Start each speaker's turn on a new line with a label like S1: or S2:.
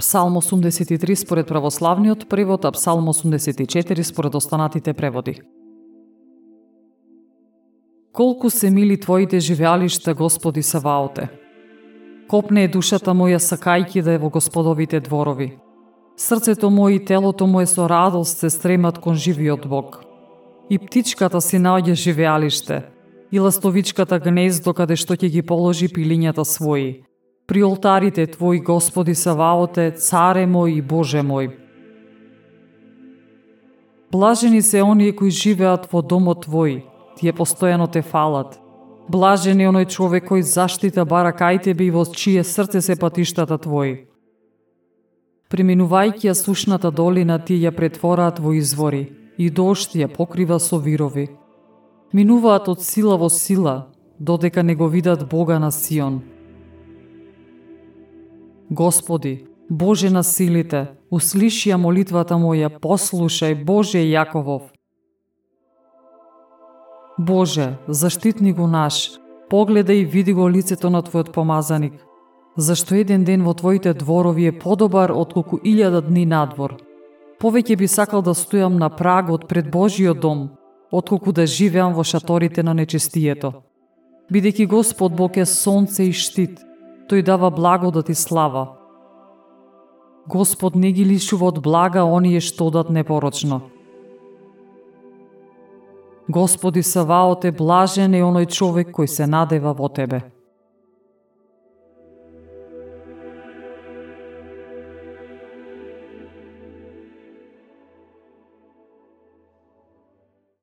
S1: Псалм 83 според православниот превод, а Псалм 84 според останатите преводи. Колку се мили Твоите живеалишта, Господи Саваоте! Копне е душата моја сакајки да е во Господовите дворови. Срцето мое и телото мое со радост се стремат кон живиот Бог. И птичката си наоѓа живеалиште, и ластовичката гнездо каде што ќе ги положи пилињата своји при олтарите Твои, Господи Саваоте, Царе мој и Боже мој. Блажени се оние кои живеат во домот Твој, тие постојано те фалат. Блажен е оној човек кој заштита бара кај Тебе и во чие срце се патиштата Твои. Преминувајќи ја сушната долина, тие ја претвораат во извори, и дошт ја покрива со вирови. Минуваат од сила во сила, додека не го видат Бога на Сион. Господи, Боже на силите, услиши ја молитвата моја, послушај, Боже Јаковов. Боже, заштитни го наш, погледај и види го лицето на Твојот помазаник. Зашто еден ден во Твоите дворови е подобар од колку илјада дни надвор. Повеќе би сакал да стојам на прагот пред Божиот дом, отколку да живеам во шаторите на нечистието. Бидејќи Господ Бог е сонце и штит, тој дава благодат и слава. Господ не ги лишува од блага оние што одат непорочно. Господи Саваот е блажен е оној човек кој се надева во Тебе.